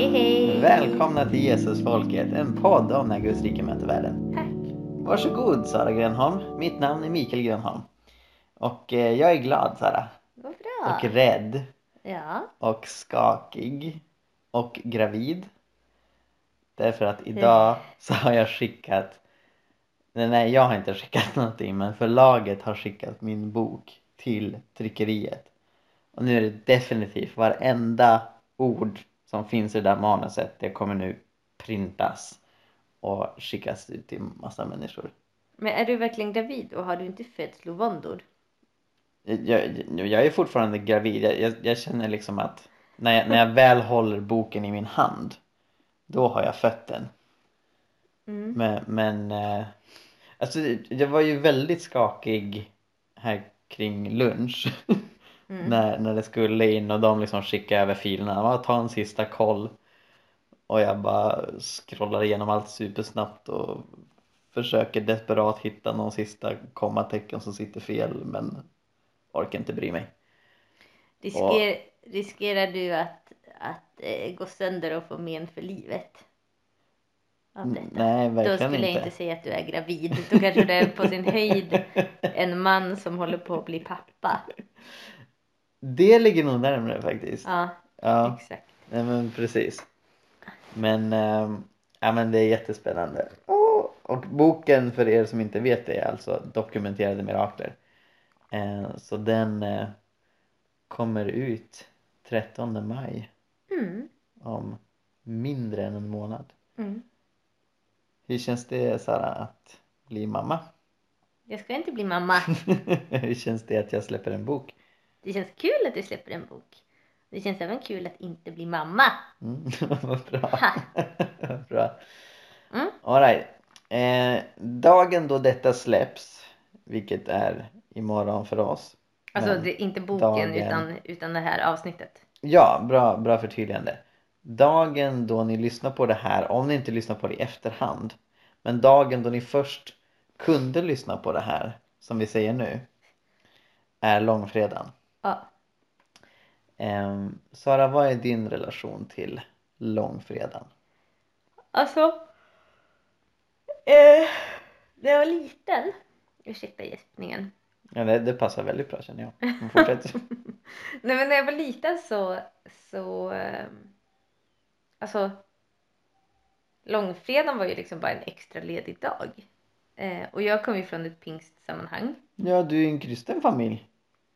Hej, hej. Välkomna till Jesusfolket, en podd om när Guds rike möter världen. Tack. Varsågod Sara Grönholm. Mitt namn är Mikael Grönholm. Och eh, jag är glad Sara. Vad bra. Och rädd. Ja. Och skakig. Och gravid. Därför att idag så har jag skickat Nej, nej jag har inte skickat någonting men förlaget har skickat min bok till tryckeriet. Och nu är det definitivt varenda ord som finns i det där manuset det kommer nu printas och skickas ut till massa människor. Men är du verkligen gravid och har du inte födslovåndor? Jag, jag, jag är fortfarande gravid. Jag, jag, jag känner liksom att när jag, när jag väl håller boken i min hand då har jag fött den. Mm. Men, men eh, alltså jag var ju väldigt skakig här kring lunch Mm. när, när det skulle in och de liksom skickade över filerna. Ja, ta en sista koll. Och jag bara scrollar igenom allt supersnabbt och försöker desperat hitta någon sista kommatecken som sitter fel men orkar inte bry mig. Risker, Riskerar du att, att eh, gå sönder och få men för livet? Av detta? Nej, Då verkligen skulle jag inte. inte säga att du är gravid. Då kanske det är på sin höjd en man som håller på att bli pappa. Det ligger nog närmare faktiskt. Ja, Ja, exakt. nej, men precis. Men, ehm, ja, men det är jättespännande. Och boken för er som inte vet det är alltså Dokumenterade mirakler. Eh, Så den eh, kommer ut 13 maj Mm. om mindre än en månad. Mm. Hur känns det Sara att bli mamma? Jag ska inte bli mamma. Hur känns det att jag släpper en bok? Det känns kul att du släpper en bok. Det känns även kul att inte bli mamma. Mm, vad bra. Vad bra. Mm. All right. eh, dagen då detta släpps, vilket är imorgon för oss. Alltså det, inte boken dagen- utan, utan det här avsnittet. Ja, bra, bra förtydligande. Dagen då ni lyssnar på det här, om ni inte lyssnar på det i efterhand, men dagen då ni först kunde lyssna på det här, som vi säger nu, är långfredagen. Ja. Ehm, Sara, vad är din relation till långfredagen? Alltså. Eh, när jag var liten. Ursäkta gäspningen. Ja, det, det passar väldigt bra känner jag. Fortsätt. Nej men när jag var liten så. så eh, alltså. Långfredagen var ju liksom bara en extra ledig dag. Eh, och jag kom ju från ett pingstsammanhang. ja, du är en kristen familj.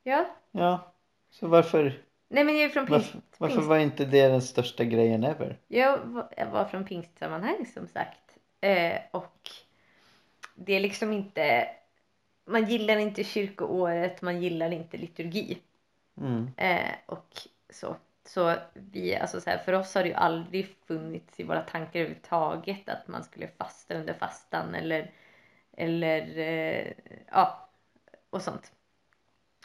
Ja. Ja, så varför, Nej men jag är från pingst. varför, varför pingst. var inte det den största grejen ever? Jag var, jag var från pingstsammanhang som sagt. Eh, och det är liksom inte... Man gillar inte kyrkoåret, man gillar inte liturgi. Mm. Eh, och så. Så vi, alltså så här, för oss har det ju aldrig funnits i våra tankar överhuvudtaget att man skulle fasta under fastan eller, eller eh, ja, och sånt.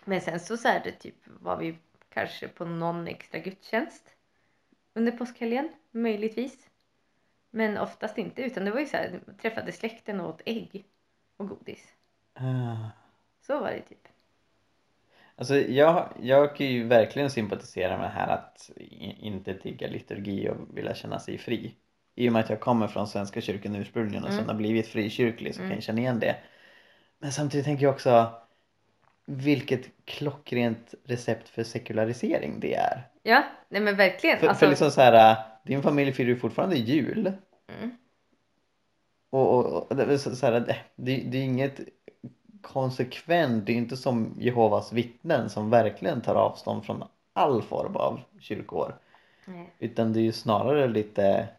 Men sen så, så är det typ var vi kanske på någon extra gudstjänst under påskhelgen, möjligtvis. Men oftast inte, utan det var ju så här, träffade släkten och åt ägg och godis. Ah. Så var det typ. Alltså jag, jag kan ju verkligen sympatisera med det här att inte tigga liturgi och vilja känna sig fri. I och med att jag kommer från Svenska kyrkan ursprungligen och Mm. sen har blivit frikyrklig så kan Mm. jag känna igen det. Men samtidigt tänker jag också vilket klockrent recept för sekularisering det är. Ja, nej men verkligen. För, alltså, för liksom så här, din familj firar ju fortfarande jul. mm. Och, och, och så, här, det, det är inget konsekvent, det är inte som Jehovas vittnen som verkligen tar avstånd från all form av kyrkoår. Nej. Utan det är ju snarare lite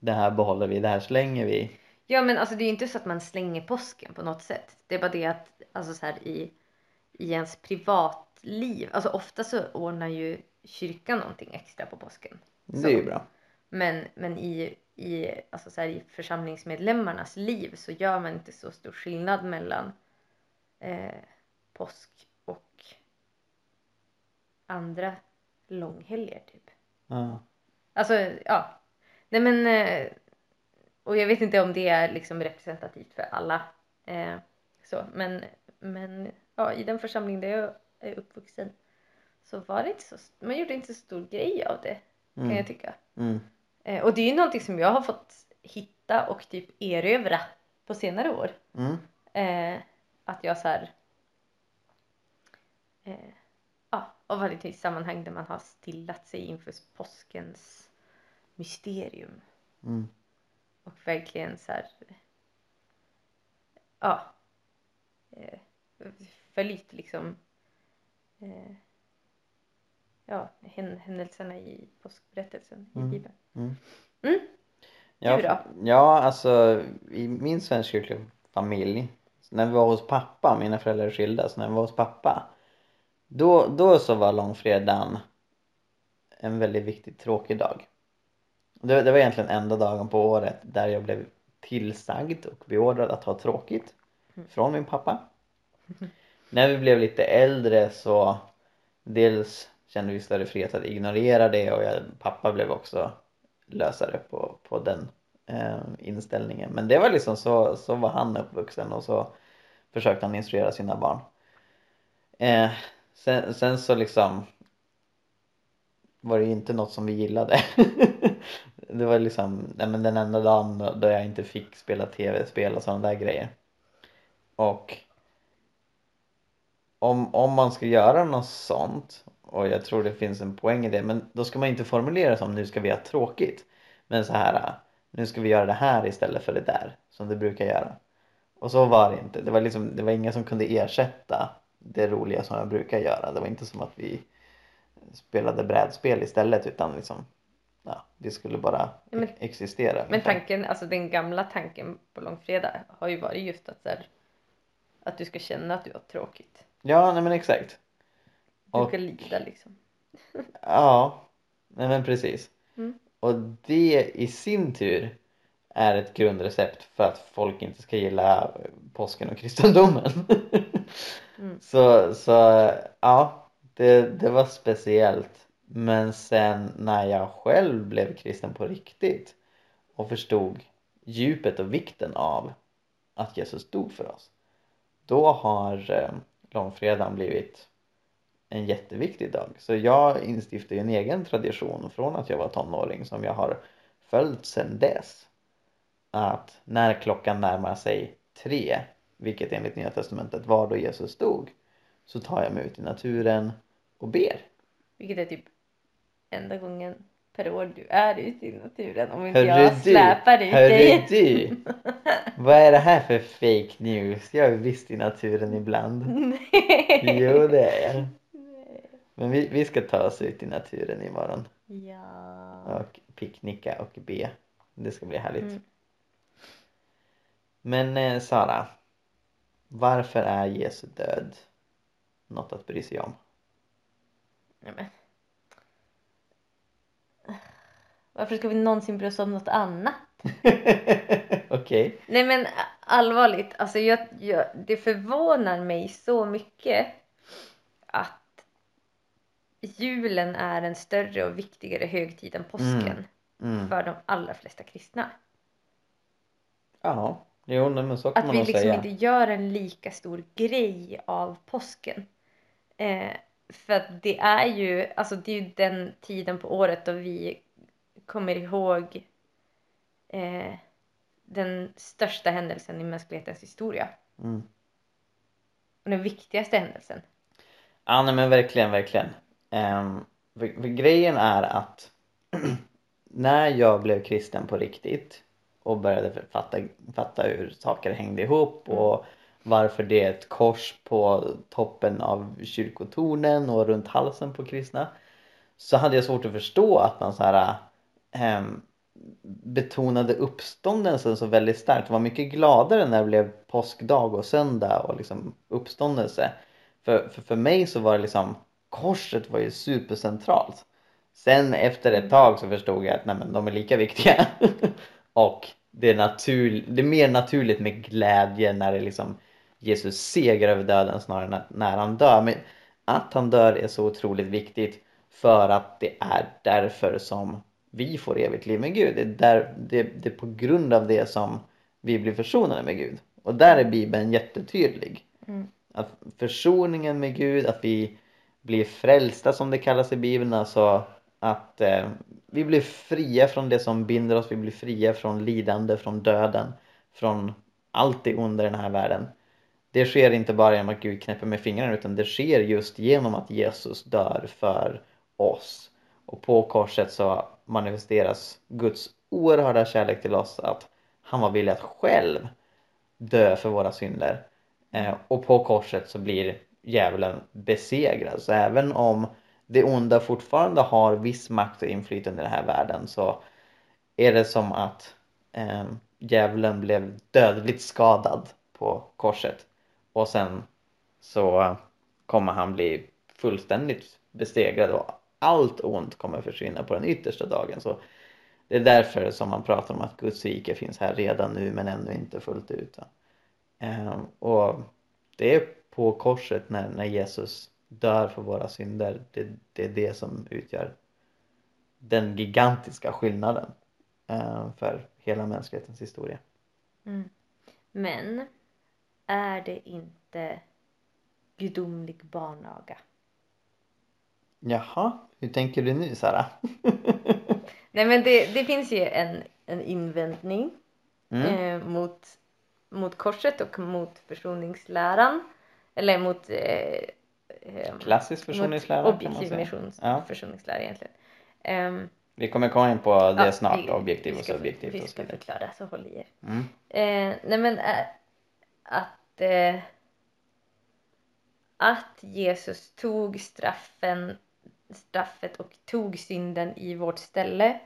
det här behåller vi, det här slänger vi. Ja men alltså det är ju inte så att man slänger påsken på något sätt. Det är bara det att alltså så här i, i ens privatliv, alltså ofta så ordnar ju kyrkan någonting extra på påsken. Det är ju bra. Men, men i, i, alltså så här, i församlingsmedlemmarnas liv så gör man inte så stor skillnad mellan eh, påsk och andra långhelger typ. Ja. Alltså ja. Nej men eh, och jag vet inte om det är liksom representativt för alla. Eh, så men, men ja i den församling där jag är uppvuxen så var det inte så, man gjorde inte så stor grej av det kan Mm. jag tycka. Mm. Eh, och det är ju någonting som jag har fått hitta och typ erövra på senare år. Mm. Eh, att jag så här, eh, ja, varit i sammanhang där man har stillat sig inför påskens mysterium Mm. och verkligen så här, ja, eh, följt liksom eh, ja, hän- händelserna i påskberättelsen i Mm. Bibeln. Mm. Mm. Ja, Du då? ja, alltså i min svenskkyrkliga familj, när vi var hos pappa, mina föräldrar är skilda, så när vi var hos pappa då, då så var långfredagen en väldigt viktig tråkig dag. Det, det var egentligen enda dagen på året där jag blev tillsagd och beordrad att ha tråkigt från min pappa. När vi blev lite äldre så dels kände vi större frihet att ignorera det och jag, pappa blev också lösare på, på den eh, inställningen. Men det var liksom så, så var han uppvuxen och så försökte han instruera sina barn. Eh, sen, sen så liksom var det inte något som vi gillade. det var liksom nej men den enda dagen då- jag inte fick spela tv-spel och sådana där grejer. Och om, om man ska göra något sånt och jag tror det finns en poäng i det men då ska man inte formulera som nu ska vi ha tråkigt men så här nu ska vi göra det här istället för det där som det brukar göra. Och så var det inte. Det var liksom det var ingen som kunde ersätta det roliga som jag brukar göra. Det var inte som att vi spelade brädspel istället utan liksom ja, vi skulle bara men- existera Men tanken, alltså den gamla tanken på långfredag har ju varit just att, så här, att du ska känna att du har tråkigt. Ja nej men exakt Du Och- ska lida liksom. Ja, nej men precis. Mm. Och det i sin tur är ett grundrecept för att folk inte ska gilla påsken och kristendomen. Mm. Så, så ja, det, det var speciellt. Men sen när jag själv blev kristen på riktigt och förstod djupet och vikten av att Jesus dog för oss. Då har eh, långfredagen blivit en jätteviktig dag. Så jag instiftade ju en egen tradition från att jag var tonåring som jag har följt sedan dess. Att när klockan närmar sig tre, vilket enligt Nya Testamentet var då Jesus dog, så tar jag mig ut i naturen och ber. Vilket är typ enda gången per år du är ute i naturen om inte Hörru jag du, släpar dit hörru dig. du! Vad är det här för fake news? Jag är visst i naturen ibland. Jo det är jag. Men vi, vi ska ta oss ut i naturen imorgon Ja. och picknicka och be. Det ska bli härligt. Mm. Men eh, Sara, varför är Jesu död något att bry sig om? Nej, men. Varför ska vi någonsin bry oss om något annat? Okej. Nej men allvarligt, alltså jag, jag, det förvånar mig så mycket att julen är en större och viktigare högtid än påsken Mm. för de allra flesta kristna. Ja, jo nej, men så kan Att man vi nog liksom säga. inte gör en lika stor grej av påsken. Eh, för att det är ju, alltså det är ju den tiden på året då vi kommer ihåg eh, den största händelsen i mänsklighetens historia. Mm. Och den viktigaste händelsen. Ja nej, men verkligen, verkligen. Um, för, för grejen är att när jag blev kristen på riktigt och började fatta, fatta hur saker hängde ihop och varför det är ett kors på toppen av kyrkotornen och runt halsen på kristna så hade jag svårt att förstå att man så här Ehm, betonade uppståndelsen så väldigt starkt. Jag var mycket gladare när det blev påskdag och söndag och liksom uppståndelse. För, för, för mig så var det liksom korset var ju supercentralt. Sen efter ett tag så förstod jag att nej, men de är lika viktiga. och det är, natur, det är mer naturligt med glädje när det liksom Jesus seger över döden snarare än när han dör. Men att han dör är så otroligt viktigt för att det är därför som vi får evigt liv med Gud. Det är, där, det, det är på grund av det som vi blir försonade med Gud. Och där är Bibeln jättetydlig. Mm. Att försoningen med Gud, att vi blir frälsta som det kallas i Bibeln, alltså att, eh, vi blir fria från det som binder oss, vi blir fria från lidande, från döden, från allt det onda i den här världen. Det sker inte bara genom att Gud knäpper med fingrarna utan det sker just genom att Jesus dör för oss. Och på korset så manifesteras Guds oerhörda kärlek till oss att han var villig att själv dö för våra synder. Eh, och på korset så blir djävulen besegrad. Så även om det onda fortfarande har viss makt och inflytande i den här världen så är det som att eh, djävulen blev dödligt skadad på korset och sen så kommer han bli fullständigt besegrad och allt ont kommer försvinna på den yttersta dagen. Så det är därför som man pratar om att Guds rike finns här redan nu men ännu inte fullt ut. Ehm, och det är på korset när, när Jesus dör för våra synder, det, det är det som utgör den gigantiska skillnaden ehm, för hela mänsklighetens historia. Mm. Men är det inte gudomlig barnaga? Jaha, hur tänker du nu Sara? Nej men det, det finns ju en, en invändning Mm. eh, mot, mot korset och mot försoningsläran. Eller mot eh, eh, Klassisk försoningslära mot objektiv missions, Ja. försoningslära egentligen. Ehm, Vi kommer komma in på det ja, snart, vi- objektiv och ska- subjektiv Vi ska förklara så håll i er. Mm. Eh, nej men eh, att, eh, att Jesus tog straffen, straffet och tog synden i vårt ställe.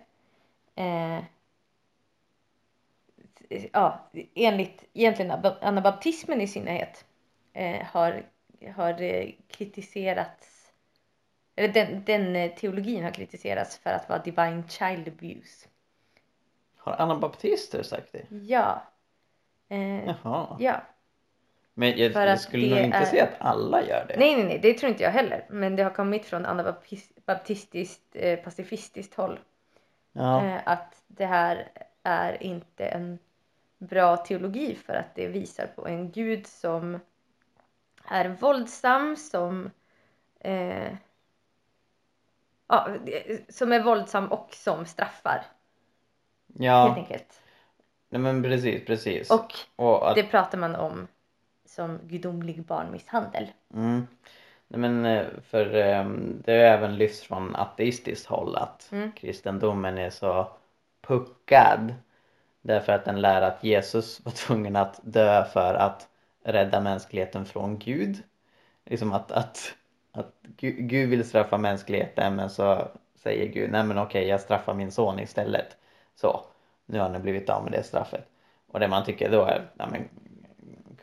Eh, ja, enligt egentligen anabaptismen i synnerhet eh, har, har eh, kritiserats eller den, den eh, teologin har kritiserats för att vara divine child abuse. Har anabaptister sagt det? Ja. Eh, Jaha. ja. Men jag, För jag skulle nog inte är- säga att alla gör det. Nej, nej, nej, det tror inte jag heller. Men det har kommit från anabaptistiskt, eh, pacifistiskt håll. Ja. Eh, att det här är inte en bra teologi för att det visar på en gud som är våldsam, som eh, ja, som är våldsam och som straffar helt ja. enkelt. Nej men precis, precis. Och Och att, det pratar man om som gudomlig barnmisshandel. mm. Nej men eh, för ehm, det har även lyfts från ateistiskt håll att Mm. kristendomen är så puckad därför att den lär att Jesus var tvungen att dö för att rädda mänskligheten från Gud. Liksom att, att, att Gu- Gud vill straffa mänskligheten men så säger Gud nej men okej jag straffar min son istället. Så, nu har ni blivit av med det straffet. Och det man tycker då är, nej men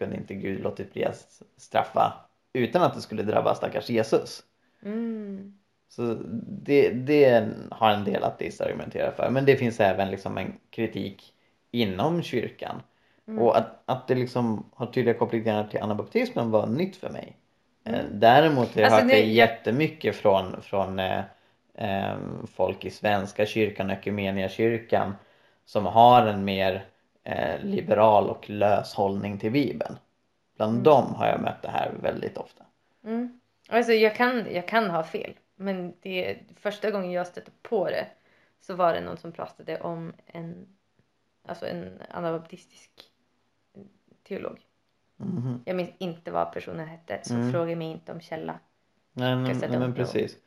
kunde inte Gud låtit bli att straffa utan att det skulle drabba stackars Jesus? Mm. Så det, det har en del ateister argumenterat för. Men det finns även liksom en kritik inom kyrkan. Mm. Och att, att det liksom har tydliga kopplingar till anabaptismen var nytt för mig. Eh, Mm. Däremot har jag Alltså, hört det nu- jättemycket från, från eh, eh, folk i Svenska kyrkan och kyrkan som har en mer eh, liberal och lös hållning till Bibeln. Bland Mm. dem har jag mött det här väldigt ofta. Mm. Alltså jag kan, jag kan ha fel. Men det, första gången jag stötte på det så var det någon som pratade om en, alltså en anabaptistisk teolog. Mhm. Jag minns inte vad personen hette så Mm. fråga mig inte om källa. Nej, nej, nej men precis.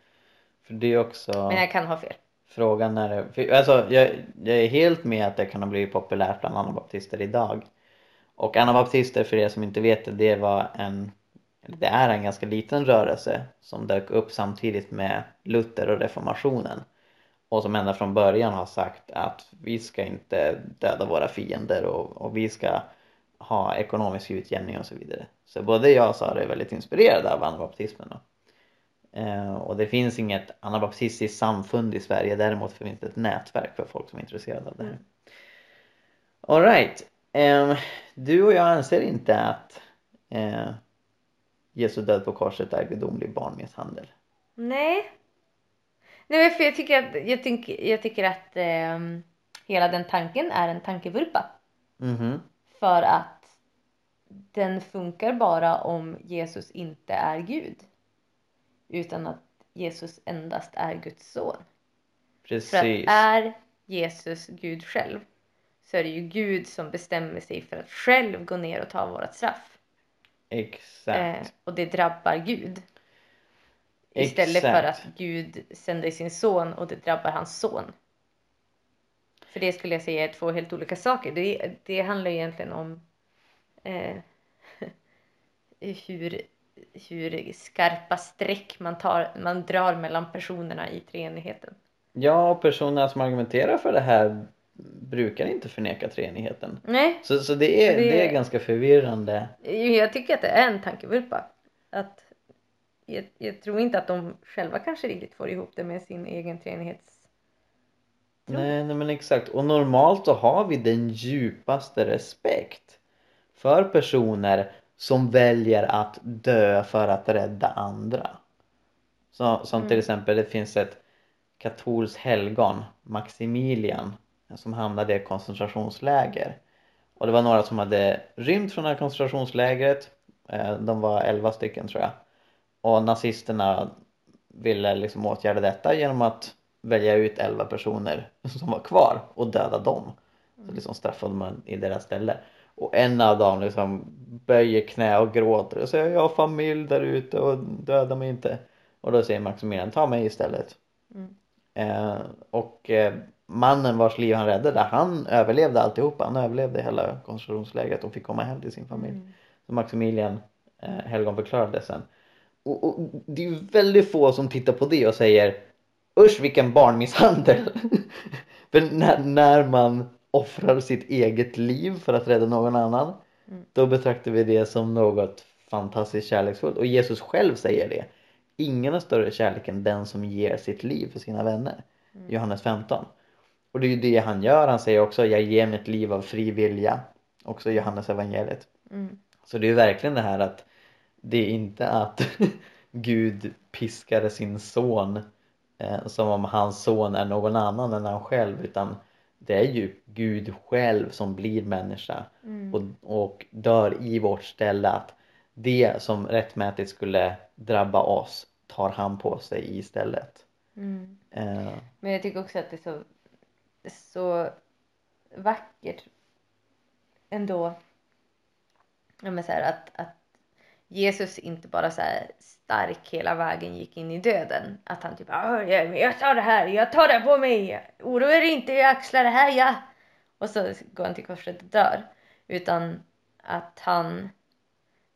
För det är också Men jag kan ha fel frågan är, för, alltså jag, jag är helt med att det kan ha blivit populärt bland anabaptister idag. Och anabaptister för er som inte vet det, det var en, det är en ganska liten rörelse som dök upp samtidigt med Luther och reformationen. Och som ända från början har sagt att vi ska inte döda våra fiender och, och vi ska ha ekonomisk utjämning och så vidare. Så både jag och Sara är väldigt inspirerade av anabaptismen. Eh, och det finns inget anabaptistiskt samfund i Sverige, däremot finns det ett nätverk för folk som är intresserade av det här. Mm. Alright, um, du och jag anser inte att eh, Jesu död på korset är gudomlig barnmisshandel. Nej. Nej för jag tycker att, jag tycker, jag tycker att ehm, hela den tanken är en tankevurpa. Mhm. För att den funkar bara om Jesus inte är Gud. Utan att Jesus endast är Guds son. För att Precis. är Jesus Gud själv så är det ju Gud som bestämmer sig för att själv gå ner och ta vårat straff. Exakt. Eh, och det drabbar Gud. Istället för Exakt. att Gud sänder sin son och det drabbar hans son. För det skulle jag säga är två helt olika saker. Det, det handlar egentligen om eh, hur, hur skarpa streck man, tar, man drar mellan personerna i treenigheten. Ja, och personerna som argumenterar för det här brukar inte förneka treenigheten. Nej, Så, så det, är, Det- det är ganska förvirrande. jag tycker att det är en tankevurpa. Att jag, jag tror inte att de själva kanske riktigt får ihop det med sin egen treenighets... Nej, nej men exakt. Och normalt så har vi den djupaste respekt för personer som väljer att dö för att rädda andra. Så, som till Mm. exempel det finns ett katolskt helgon, Maximilian, som hamnade i ett koncentrationsläger. Och det var några som hade rymt från det här koncentrationslägret. Eh, De var 11 stycken tror jag. Och nazisterna ville liksom åtgärda detta genom att välja ut 11 personer som var kvar och döda dem. Så liksom straffade man i deras ställe. Och en av dem liksom böjer knä och gråter och säger jag har familj där ute och döda mig inte. Och då säger Maximilian ta mig istället. Mm. Eh, och eh, mannen vars liv han räddade han överlevde alltihopa. Han överlevde hela koncentrationslägret och fick komma hem till sin familj. Mm. Så Maximilian eh, helgon förklarade sen. Och, och det är ju väldigt få som tittar på det och säger Usch vilken barnmisshandel! för när, när man offrar sitt eget liv för att rädda någon annan Mm. då betraktar vi det som något fantastiskt kärleksfullt och Jesus själv säger det. Ingen har större kärlek än den som ger sitt liv för sina vänner. Mm. Johannes 15. Och det är ju det han gör. Han säger också jag ger mitt liv av fri vilja. Också i Johannes evangeliet. Mm. Så det är ju verkligen det här att det är inte att Gud piskade sin son eh, som om hans son är någon annan än han själv utan det är ju Gud själv som blir människa Mm. och, och dör i vårt ställe att det som rättmätigt skulle drabba oss tar han på sig istället. Mm. Eh, Men jag tycker också att det är så, så vackert ändå. Ja, men så här, att, att Jesus inte bara så här stark hela vägen gick in i döden. Att han typ "Ah, jag, jag tar det här, jag tar det på mig. Oroa er inte, jag axlar det här, ja. Och så går han till korset och dör. Utan att han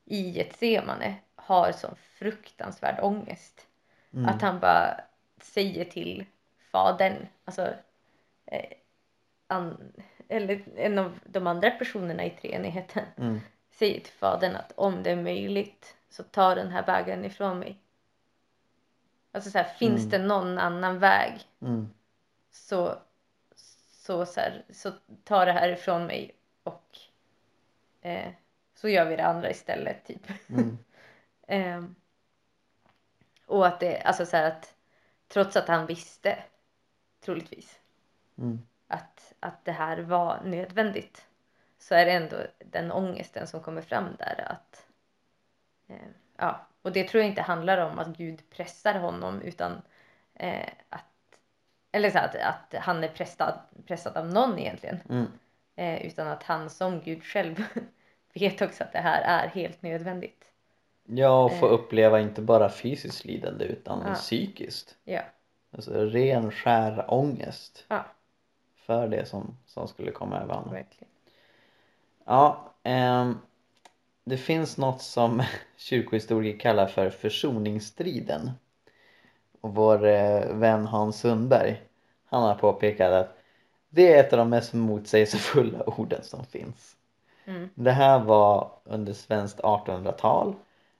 i Getsemane har sån fruktansvärd ångest. mm, Att han bara säger till fadern, alltså eh, an, eller en av de andra personerna i treenigheten mm, säger till fadern att om det är möjligt så ta den här bägaren ifrån mig. Alltså så här, finns Mm. det någon annan väg mm, så, så, så, här, så ta det här ifrån mig och eh, så gör vi det andra istället typ. mm, Ehm, och att det, alltså så här att trots att han visste, troligtvis, mm. att, att det här var nödvändigt så är det ändå den ångesten som kommer fram där att eh, ja, och det tror jag inte handlar om att Gud pressar honom utan eh, att eller så att, att han är pressad, pressad av någon egentligen Mm. eh, utan att han som Gud själv vet också att det här är helt nödvändigt. Ja, och få Eh. uppleva inte bara fysiskt lidande utan Ja. psykiskt. Ja, Alltså ren skär ångest ja för det som, som skulle komma över honom. verkligen. Ja, ehm, det finns något som kyrkohistoriker kallar för försoningsstriden. Och vår eh, vän Hans Sundberg, han har påpekat att det är ett av de mest motsägelsefulla orden som finns. Mm. Det här var under svenskt 1800-tal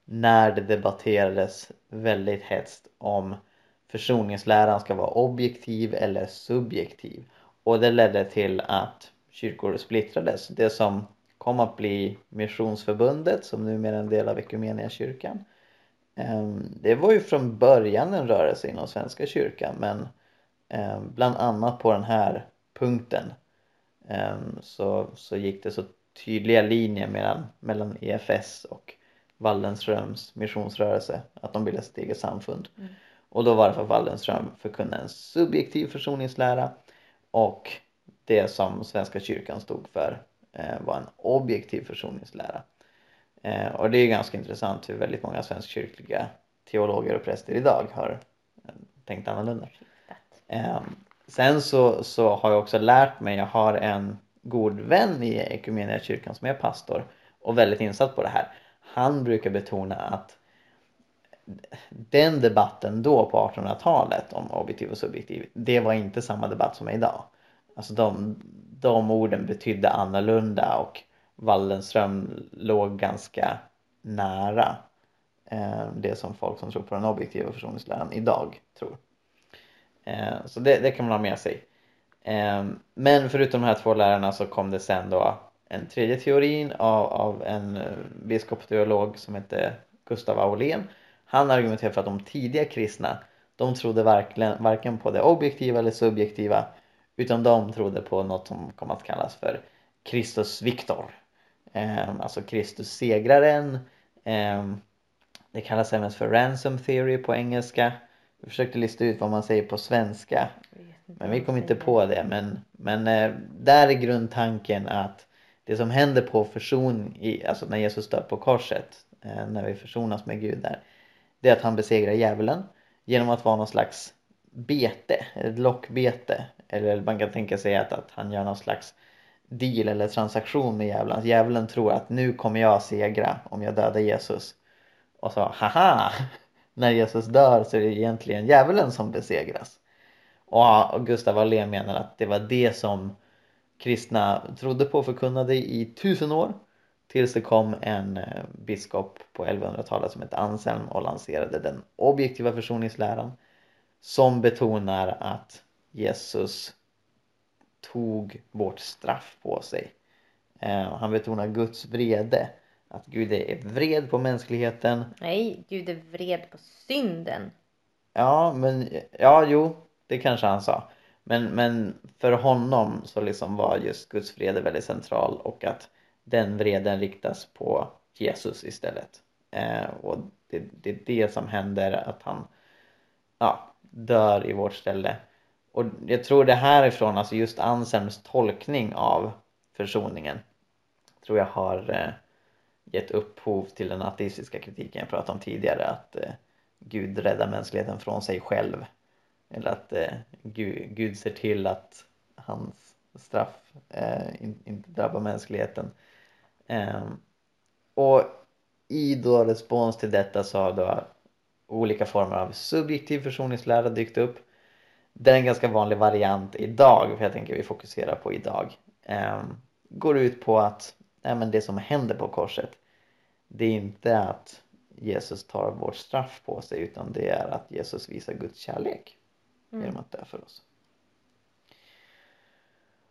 när det debatterades väldigt hetskt om försoningsläran ska vara objektiv eller subjektiv. Och det ledde till att kyrkor splittrades. Det som kom att bli Missionsförbundet som numera är en del av Equmeniakyrkan. ehm, Det var ju från början en rörelse inom Svenska kyrkan men ehm, bland annat på den här punkten ehm, så, så gick det så tydliga linjer mellan, mellan EFS och Wallensröms missionsrörelse att de bildade sitt eget samfund. Mm. Och då var det för Wallenström förkunna en subjektiv försoningslära och det som Svenska kyrkan stod för eh, var en objektiv försoningslära. Eh, och det är ganska intressant hur väldigt många svenskkyrkliga teologer och präster idag har eh, tänkt annorlunda. Eh, sen så, så har jag också lärt mig, jag har en god vän i kyrkan som är pastor och väldigt insatt på det här. Han brukar betona att den debatten då på 1800-talet om objektiv och subjektiv, det var inte samma debatt som är idag. Alltså de, de orden betydde annorlunda och Wallenström låg ganska nära eh, det som folk som tror på den objektiva försoningsläran idag tror. Eh, så det, det, kan man ha med sig. Eh, men förutom de här två lärarna så kom det sen då en tredje teorin av, av en eh, biskopsteolog som hette Gustav Aulén. Han argumenterar för att de tidiga kristna de trodde verkligen, varken på det objektiva eller subjektiva utan de trodde på något som kom att kallas för Kristus Victor. Eh, alltså Kristus segraren. Eh, det kallas även för ransom theory på engelska. Vi försökte lista ut vad man säger på svenska. Men vi kom inte på det. Men, men eh, där är grundtanken att det som händer på förson, i, alltså när Jesus dör på korset, eh, när vi försonas med Gud där, det är att han besegrar djävulen genom att vara någon slags bete, ett lockbete. Eller man kan tänka sig att, att han gör någon slags deal eller transaktion med djävulen. Djävulen tror att nu kommer jag segra om jag dödar Jesus. Och så haha! När Jesus dör så är det egentligen djävulen som besegras. Och Gustav Wallén menar att det var det som kristna trodde på och förkunnade i tusen år. Tills det kom en eh, biskop på 1100-talet som hette Anselm och lanserade den objektiva försoningsläran. Som betonar att Jesus tog vårt straff på sig. Eh, han betonar Guds vrede. Att Gud är vred på mänskligheten. Nej, Gud är vred på synden. Ja, men ja, jo, det kanske han sa. Men, men för honom så liksom var just Guds vrede väldigt central och att den vreden riktas på Jesus istället. Eh, och det, det är det som händer att han ja, dör i vårt ställe. Och jag tror det härifrån, alltså just Anselms tolkning av försoningen tror jag har eh, gett upphov till den ateistiska kritiken jag pratade om tidigare att eh, Gud räddar mänskligheten från sig själv eller att eh, Gud, Gud ser till att hans straff eh, in, inte drabbar mänskligheten ehm, och i då respons till detta så har då olika former av subjektiv försoningslära dykt upp det är en ganska vanlig variant idag, för jag tänker vi fokuserar på idag. Eh, går ut på att nej, men det som händer på korset, det är inte att Jesus tar vårt straff på sig utan det är att Jesus visar Guds kärlek mm. genom att dö för oss.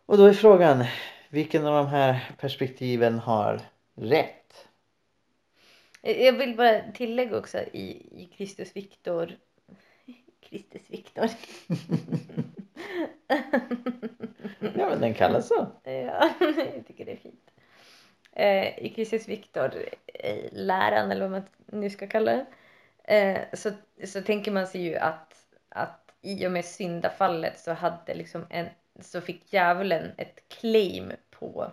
Och då är frågan, vilken av de här perspektiven har rätt? Jag vill bara tillägga också i, i Kristus Viktor Kristus Viktor. ja men den kallas så. ja, jag tycker det är fint. Eh, I Kristus Viktor, eh, eller vad man nu ska kalla det, eh, så, så tänker man sig ju att, att i och med syndafallet så hade liksom en, så fick djävulen ett claim på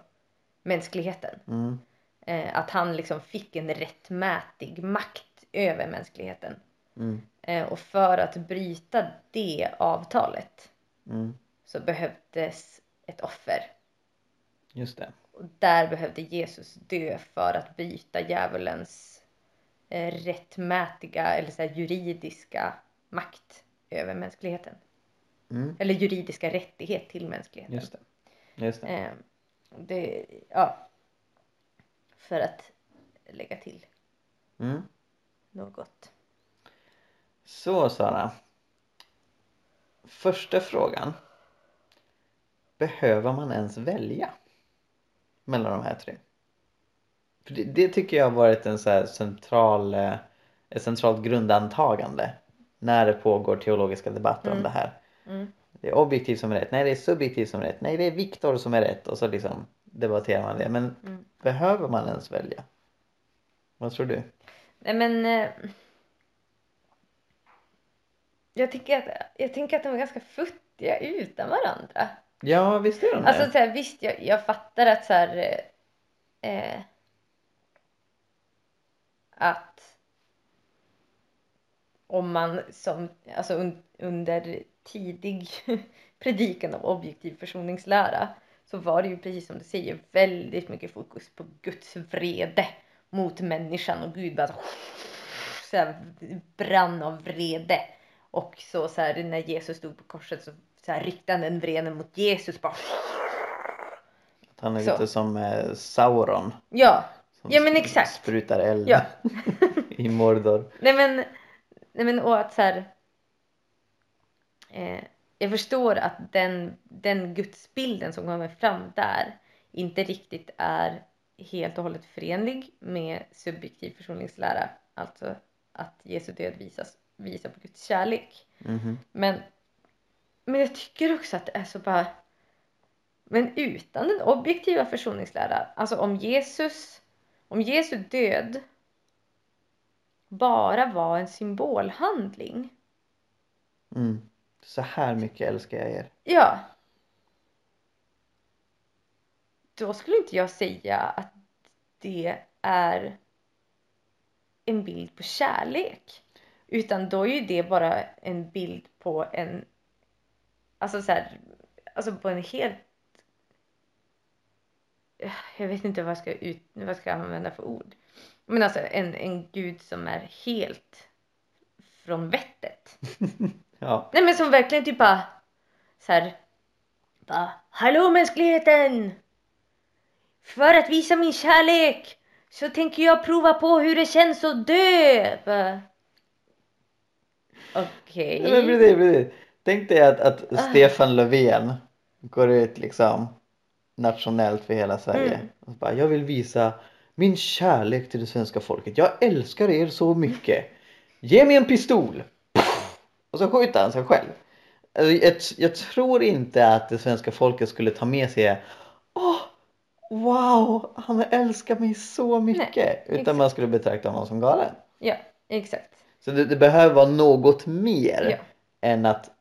mänskligheten. Mm. Eh, att han liksom fick en rättmätig makt över mänskligheten. Mm. Eh, och för att bryta det avtalet mm. så behövdes ett offer. Just det. Och där behövde Jesus dö för att bryta djävulens eh, rättmätiga eller så juridiska makt över mänskligheten. Mm. Eller juridiska rättighet till mänskligheten. Just det. Just det. Eh, det ja. För att lägga till mm. något. Så Sara. Första frågan. Behöver man ens välja mellan de här tre? För det, det tycker jag har varit en så central, eh, ett centralt grundantagande när det pågår teologiska debatter mm. om det här. Mm. Det är objektivt som är rätt, nej det är subjektivt som är rätt, nej det är Viktor som är rätt och så liksom debatterar man det. Men mm. behöver man ens välja? Vad tror du? Nej men eh, jag, tycker att, jag tänker att de är ganska futtiga utan varandra. Ja, visst är de det. Alltså så här, visst, jag, jag fattar att så här, eh, att om man som, alltså un, under tidig predikan av objektiv försoningslära så var det ju precis som du säger väldigt mycket fokus på Guds vrede mot människan och Gud bara så här, brann av vrede. Och så, så här, när Jesus stod på korset så, så här, riktade han den vreden mot Jesus bara. Han är så. lite som eh, Sauron. Ja, Som Ja, men exakt. Sprutar eld ja. i Mordor. Nej men, nej men och att så här, eh, jag förstår att den, den gudsbilden som kommer fram där inte riktigt är helt och hållet förenlig med subjektiv försoningslära. Alltså att Jesu död visas, visar på Guds kärlek. Mhm. Men, men jag tycker också att det är så bara... Men utan den objektiva försoningsläran, alltså om Jesus, om Jesu död bara var en symbolhandling. Mm. Så här mycket älskar jag er. Ja. Då skulle inte jag säga att det är en bild på kärlek. Utan då är ju det bara en bild på en, alltså så här, alltså på en helt, jag vet inte vad jag ska, ut, vad jag ska använda för ord. Men alltså en, en gud som är helt från vettet. Ja. Nej men som verkligen typ bara så här, bara, Hallå mänskligheten! För att visa min kärlek så tänker jag prova på hur det känns att dö! Okej. Ja, men precis, precis. Tänk dig att, att Ah. Stefan Löfven går ut liksom nationellt för hela Sverige. Mm. Och bara, jag vill visa min kärlek till det svenska folket. Jag älskar er så mycket. Ge mig en pistol! Och så skjuter han sig själv. Alltså, jag, jag tror inte att det svenska folket skulle ta med sig Åh, wow, han älskar mig så mycket. Utan exakt. man skulle betrakta honom som galen. Ja, exakt. Så det, det behöver vara något mer Ja. än att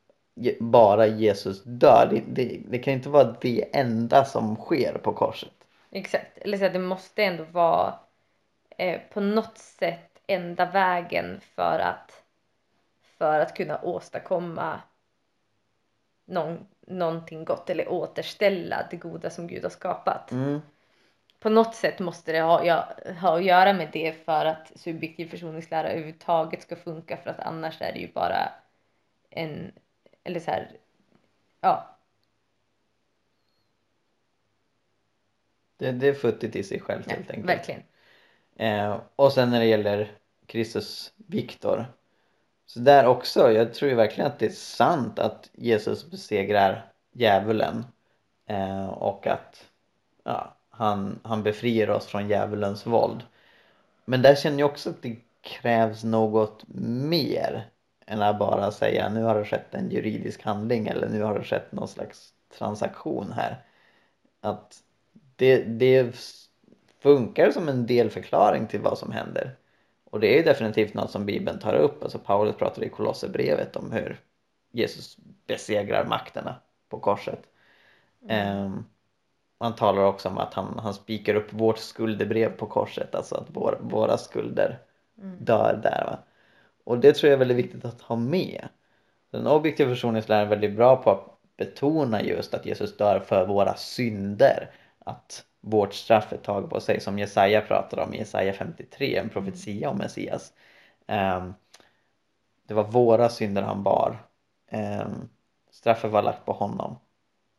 bara Jesus dör. Det, det, det kan inte vara det enda som sker på korset. Exakt. Eller så det måste ändå vara eh, på något sätt enda vägen för att för att kunna åstadkomma någon, någonting gott eller återställa det goda som Gud har skapat. Mm. På något sätt måste det ha, ja, ha att göra med det för att subjektiv försoningslära överhuvudtaget ska funka för att annars är det ju bara en, eller så här, ja, Det, det är futtigt i sig självt ja helt enkelt. verkligen. Eh, och sen när det gäller Kristus Viktor. Så där också, jag tror ju verkligen att det är sant att Jesus besegrar djävulen. Eh, och att ja, han, han befriar oss från djävulens våld. Men där känner jag också att det krävs något mer än att bara säga nu har det skett en juridisk handling eller nu har det skett någon slags transaktion här. Att det, det funkar som en delförklaring till vad som händer. Och det är definitivt något som Bibeln tar upp. Alltså Paulus pratar i Kolosserbrevet om hur Jesus besegrar makterna på korset. Ehm, han talar också om att han, han spikar upp vårt skuldebrev på korset, alltså att vår, våra skulder dör där. Va? Och det tror jag är väldigt viktigt att ha med. Den objektiva försoningsläran är väldigt bra på att betona just att Jesus dör för våra synder. Att vårt straff är taget på sig som Jesaja pratar om i Jesaja 53, en profetia om Messias. Ehm, det var våra synder han bar. Ehm, straffet var lagt på honom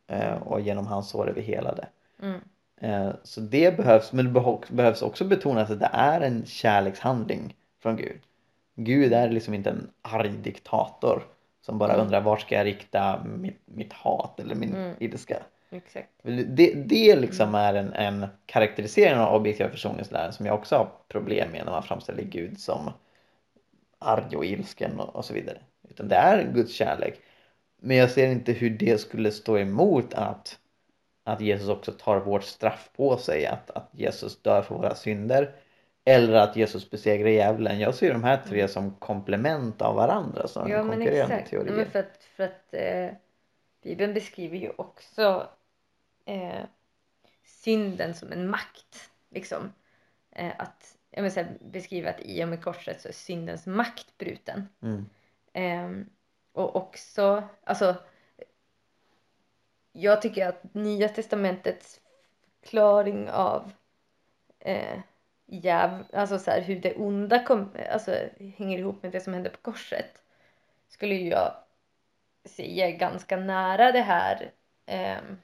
eh, och genom hans sår är vi helade. Mm. Eh, Så det behövs, men det behövs också betonas att det är en kärlekshandling från Gud. Gud är liksom inte en arg diktator som bara Mm. undrar vart ska jag rikta mitt, mitt hat eller min Mm. ilska. Exakt. Det, det liksom är en, en karaktärisering av objektiva försoningsläran som jag också har problem med när man framställer Gud som arg och ilsken och, och så vidare. Utan det är Guds kärlek. Men jag ser inte hur det skulle stå emot att, att Jesus också tar vårt straff på sig. Att, att Jesus dör för våra synder. Eller att Jesus besegrar djävulen. Jag ser de här tre som komplement av varandra som Ja konkurrerande exakt. teorier. Ja, men för att, för att eh, Bibeln beskriver ju också eh, synden som en makt. Liksom. Eh, att, jag menar, här, beskriva att i och med korset så är syndens makt bruten. Mm. Ehm, och också, alltså jag tycker att Nya Testamentets förklaring av eh, jäv, alltså så här, hur det onda kom, alltså, hänger ihop med det som hände på korset skulle jag säga är ganska nära det här ehm,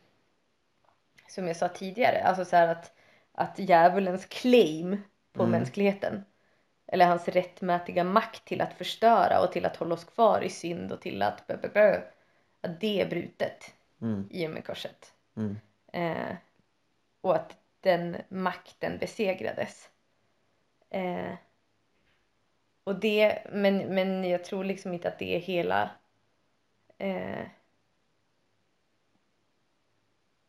som jag sa tidigare, alltså så att, att djävulens claim på Mm. mänskligheten eller hans rättmätiga makt till att förstöra och till att hålla oss kvar i synd och till att bö, bö, bö, att det är brutet Mm. i och med korset. Mm. Eh, och att den makten besegrades. Eh, och det, men, men jag tror liksom inte att det är hela eh,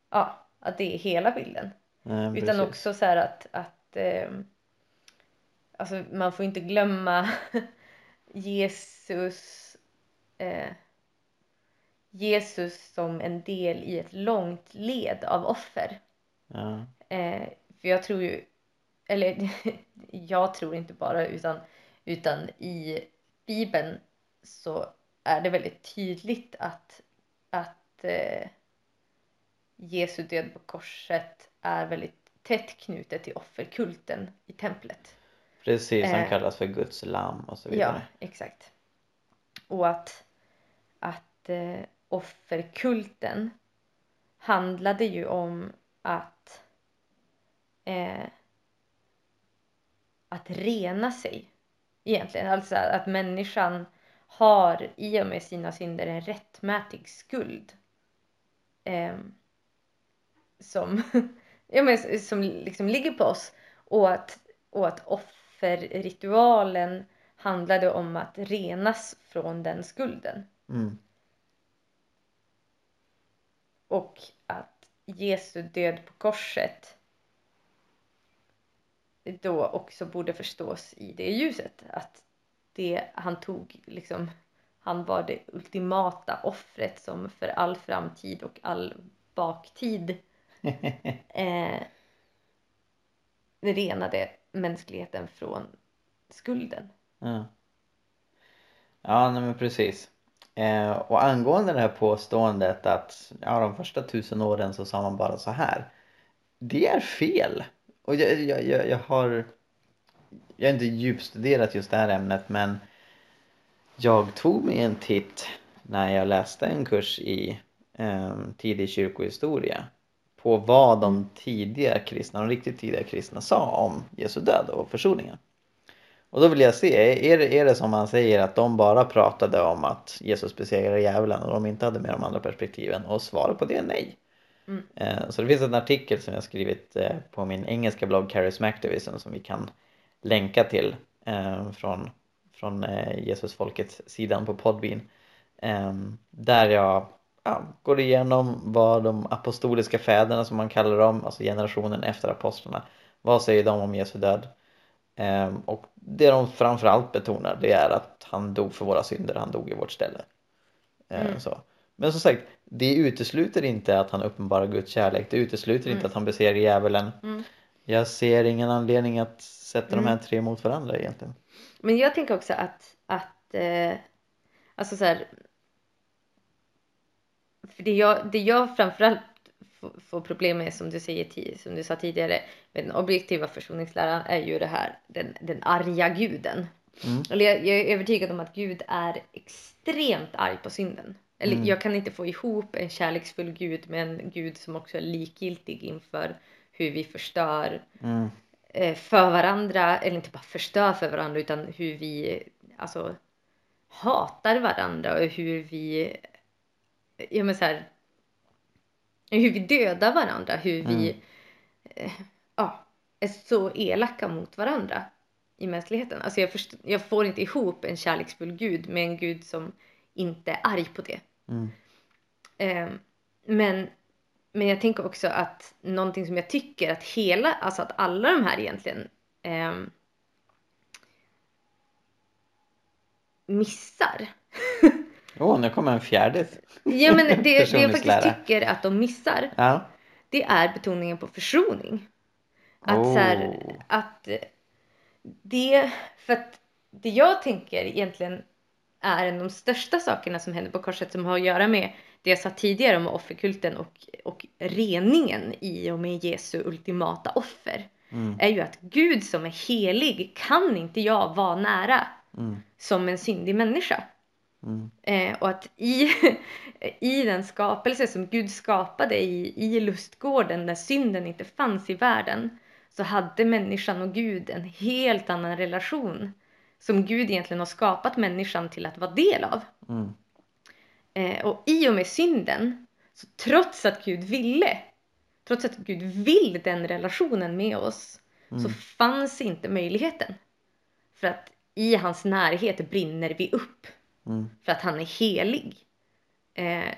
ja, att det är hela bilden. Nej, Utan precis. också så här att, att eh, alltså man får inte glömma Jesus eh, Jesus som en del i ett långt led av offer. Ja. Eh, för jag tror ju, eller jag tror inte bara utan, utan i Bibeln så är det väldigt tydligt att, att eh, Jesu död på korset är väldigt tätt knutet till offerkulten i templet. Precis, han Eh. kallas för Guds lamm och så Ja, vidare. exakt. Och att, att eh, offerkulten handlade ju om att eh, att rena sig egentligen. Alltså att människan har i och med sina synder en rättmätig skuld. Eh, som, ja, men, som liksom ligger på oss. Och att, och att offerritualen handlade om att renas från den skulden. Mm. Och att Jesu död på korset då också borde förstås i det ljuset. Att det han tog, liksom, han var det ultimata offret som för all framtid och all baktid eh, renade mänskligheten från skulden. Ja, ja nej, men precis. Eh, och angående det här påståendet att ja, de första tusen åren så sa man bara så här. Det är fel. Och jag, jag, jag, jag har jag har inte djupstuderat just det här ämnet men jag tog mig en titt när jag läste en kurs i eh, tidig kyrkohistoria på vad de tidiga kristna, de riktigt tidiga kristna sa om Jesu död och försoningen. Och då vill jag se, är det, är det som man säger att de bara pratade om att Jesus besegrade djävulen och de inte hade med de andra perspektiven? Och svaret på det är nej. Mm. Eh, Så det finns en artikel som jag skrivit eh, på min engelska blogg Charismactivism som vi kan länka till eh, från, från eh, Jesusfolkets sidan på Podbean. Där jag ja, går igenom vad de apostoliska fäderna som man kallar dem, alltså generationen efter apostlarna, vad säger de om Jesu död? Ehm, och det de framförallt betonar det är att han dog för våra synder, han dog i vårt ställe. Ehm, Mm. så. Men som sagt, det utesluter inte att han uppenbarar Guds kärlek, det utesluter inte Mm. att han besegrar djävulen. Mm. Jag ser ingen anledning att sätta Mm. de här tre mot varandra egentligen. Men jag tänker också att, att eh, alltså så här, för det jag, det jag framförallt får, problem med som du, säger, som du sa tidigare med den objektiva försoningsläran är ju det här den, den arga guden. Mm. Eller jag, jag är övertygad om att Gud är extremt arg på synden. Eller Mm. jag kan inte få ihop en kärleksfull Gud med en Gud som också är likgiltig inför hur vi förstör Mm. eh, för varandra, eller inte bara förstör för varandra utan hur vi alltså hatar varandra och hur vi ja men så här, hur vi dödar varandra, hur vi mm. eh, ja, är så elaka mot varandra i mänskligheten. Alltså jag, först, jag får inte ihop en kärleksfull gud med en gud som inte är arg på det. Mm. Eh, men, men jag tänker också att någonting som jag tycker att hela, alltså att alla de här egentligen eh, missar Åh, oh, nu kommer en fjärde Ja men det, det jag faktiskt tycker att de missar Ja. det är betoningen på försoning. Att så här, Oh. att det, för att det jag tänker egentligen är en av de största sakerna som händer på korset som har att göra med det jag sa tidigare om offerkulten och, och reningen i och med Jesu ultimata offer. Mm. Är ju att Gud som är helig kan inte jag vara nära Mm. som en syndig människa. Mm. Eh, och att i, i den skapelse som Gud skapade i, i lustgården där synden inte fanns i världen så hade människan och Gud en helt annan relation som Gud egentligen har skapat människan till att vara del av. Mm. Eh, och i och med synden, så trots att Gud ville, trots att Gud vill den relationen med oss, så Mm. fanns inte möjligheten. För att i hans närhet brinner vi upp Mm. för att han är helig. Eh,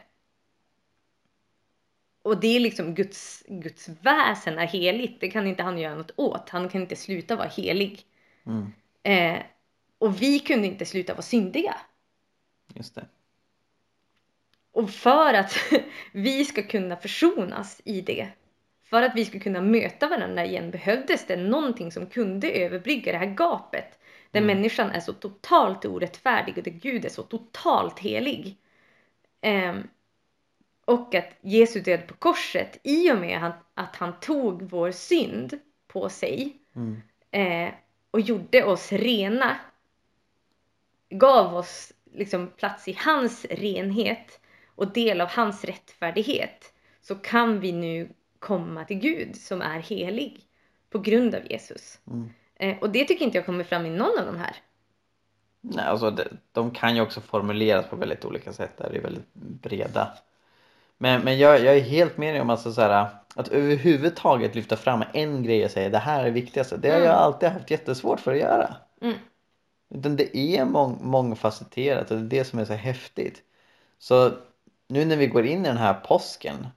och det är liksom Guds, Guds väsen är heligt. Det kan inte han göra något åt. Han kan inte sluta vara helig. Mm. Eh, och vi kunde inte sluta vara syndiga. Just det. Och för att vi ska kunna försonas i det, för att vi ska kunna möta varandra igen behövdes det någonting som kunde överbrygga det här gapet. Där Mm. människan är så totalt orättfärdig och där Gud är så totalt helig. Ehm, och att Jesu död på korset, i och med att han tog vår synd på sig Mm. eh, och gjorde oss rena, gav oss liksom plats i hans renhet och del av hans rättfärdighet, så kan vi nu komma till Gud som är helig på grund av Jesus. Mm. Eh, och det tycker inte jag kommer fram i någon av de här. Nej, alltså det, de kan ju också formuleras på väldigt olika sätt. Där. Det är väldigt breda. Men, men jag, jag är helt med dig om alltså så här, att överhuvudtaget lyfta fram en grej och säga det här är det viktigaste. Det har jag Mm. alltid haft jättesvårt för att göra. Mm. Utan det är mång, mångfacetterat och det är det som är så häftigt. Så nu när vi går in i den här påsken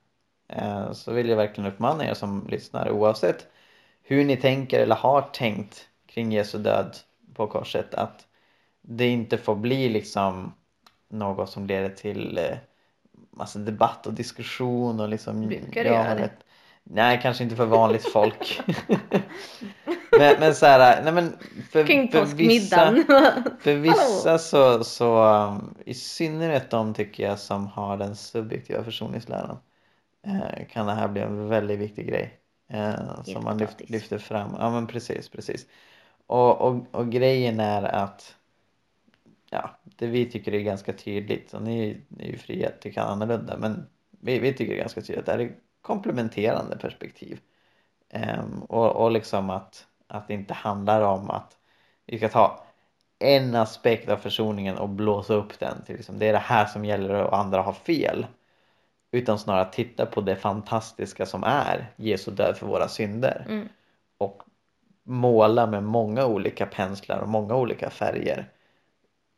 eh, så vill jag verkligen uppmana er som lyssnar oavsett hur ni tänker eller har tänkt kring Jesu död på korset att det inte får bli liksom något som leder till massa debatt och diskussion och liksom Brukar det göra det? Nej, kanske inte för vanligt folk. men, men så här, nej men för, för vissa, för vissa så, så i synnerhet de tycker jag som har den subjektiva försoningsläran eh, kan det här bli en väldigt viktig grej. Eh, som man lyft, lyfter fram. Ja men precis, precis. Och, och, och grejen är att ja, det vi tycker är ganska tydligt och ni, ni är ju fria att tycka annorlunda men vi, vi tycker ganska tydligt att det är komplementerande perspektiv. Ehm, och, och liksom att, att det inte handlar om att vi ska ta en aspekt av försoningen och blåsa upp den till liksom, det är det här som gäller och andra har fel. Utan snarare titta på det fantastiska som är Jesu död för våra synder Mm. och måla med många olika penslar och många olika färger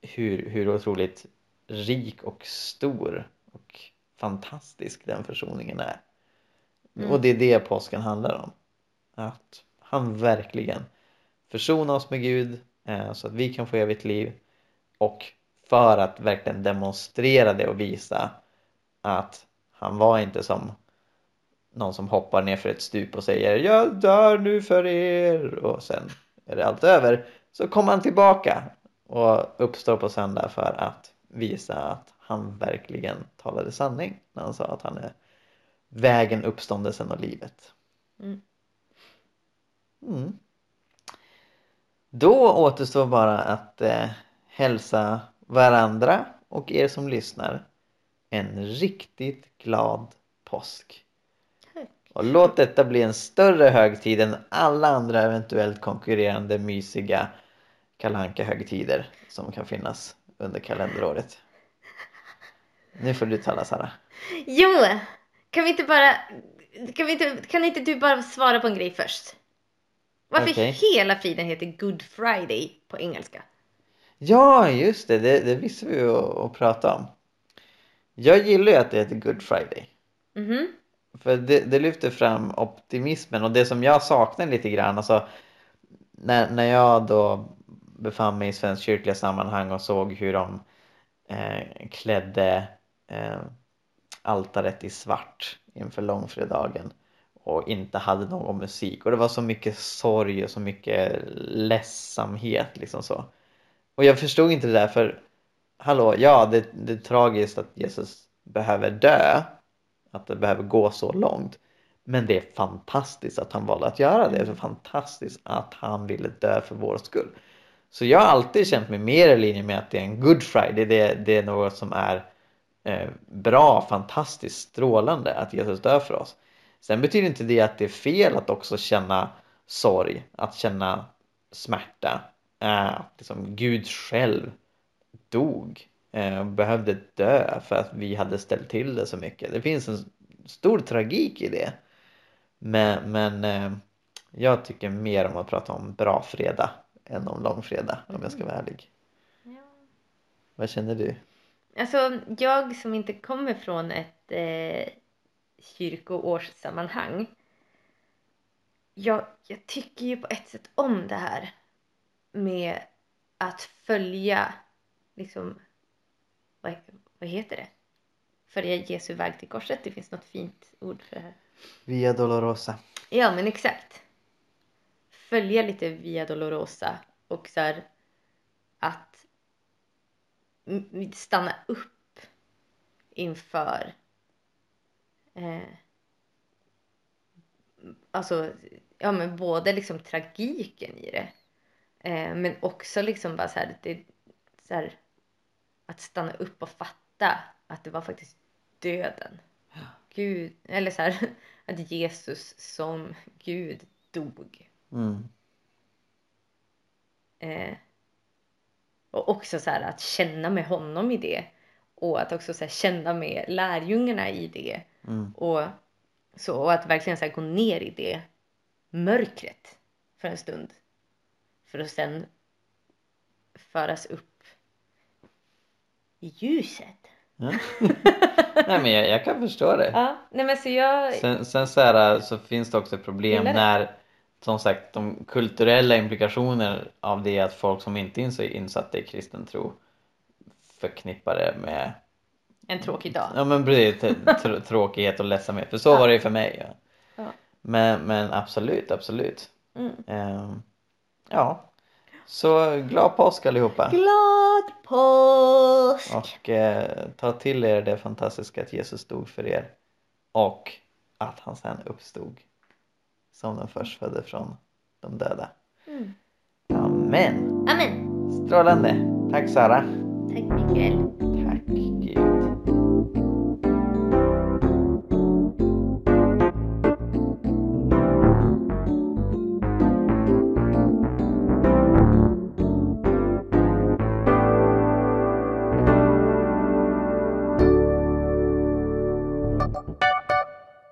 hur, hur otroligt rik och stor och fantastisk den försoningen är. Mm. Och det är det påsken handlar om. Att han verkligen försonar oss med Gud eh, så att vi kan få evigt liv och för att verkligen demonstrera det och visa att han var inte som någon som hoppar ner för ett stup och säger jag dör nu för er och sen är det allt över så kommer han tillbaka och uppstår på söndag för att visa att han verkligen talade sanning när han sa att han är vägen, uppståndelsen och livet. Mm. Mm. Då återstår bara att eh, hälsa varandra och er som lyssnar en riktigt glad påsk. Och låt detta bli en större högtid än alla andra eventuellt konkurrerande mysiga kalanka högtider som kan finnas under kalenderåret. Nu får du tala Sara. Jo, kan vi inte bara... Kan, vi inte, kan inte du bara svara på en grej först? Varför Okej. hela friden heter Good Friday på engelska? Ja, just det. Det, det visste vi att prata om. Jag gillar ju att det heter Good Friday. Mhm. För det, det lyfter fram optimismen och det som jag saknar lite grann. Alltså, när, när jag då befann mig i svensk kyrkliga sammanhang och såg hur de eh, klädde eh, altaret i svart inför långfredagen och inte hade någon musik och det var så mycket sorg och så mycket ledsamhet liksom så. Och jag förstod inte det där för hallå, ja det, det är tragiskt att Jesus behöver dö, att det behöver gå så långt. Men det är fantastiskt att han valde att göra det. Det är fantastiskt att han ville dö för vår skull. Så jag har alltid känt mig mer i linje med att det är en good friday. Det, det är något som är eh, bra, fantastiskt, strålande att Jesus dör för oss. Sen betyder inte det att det är fel att också känna sorg, att känna smärta. Eh, att liksom Gud själv dog eh, och behövde dö för att vi hade ställt till det så mycket. Det finns en stor tragik i det. Men, men eh, jag tycker mer om att prata om bra fredag än om långfredag om jag ska vara ärlig. Ja. Vad känner du? Alltså, jag som inte kommer från ett eh, kyrkoårssammanhang. Jag, jag tycker ju på ett sätt om det här med att följa, liksom, vad, vad heter det? Följa Jesu väg till korset. Det finns något fint ord för det här. Via Dolorosa. Ja, men exakt. Följa lite Via Dolorosa och så här att stanna upp inför eh, alltså, ja men både liksom tragiken i det eh, men också liksom bara så här, det, så här att stanna upp och fatta att det var faktiskt döden. Gud, eller så här, att Jesus som Gud dog. Mm. Eh, och också så här att känna med honom i det. Och att också så här, känna med lärjungarna i det. Mm. Och, så, och att verkligen så här, gå ner i det mörkret för en stund. För att sen föras upp ljuset. Ja. Nej men jag, jag kan förstå det. Ja, nej men så jag... Sen, sen så, här, så finns det också ett problem Gillar det. när som sagt de kulturella implikationer av det att folk som inte är så insatta i kristen tro förknippar det med En tråkig dag. ja men precis, tr- tråkighet och ledsamhet för så var det ju för mig ja. Ja. men, men absolut, absolut Mm. Ehm, ja så glad påsk allihopa Glad påsk! och eh, ta till er det fantastiska att Jesus dog för er och att han sen uppstod som den förstfödde från de döda. Mm. Amen! Amen! Strålande! Tack Sara! Tack Mikael.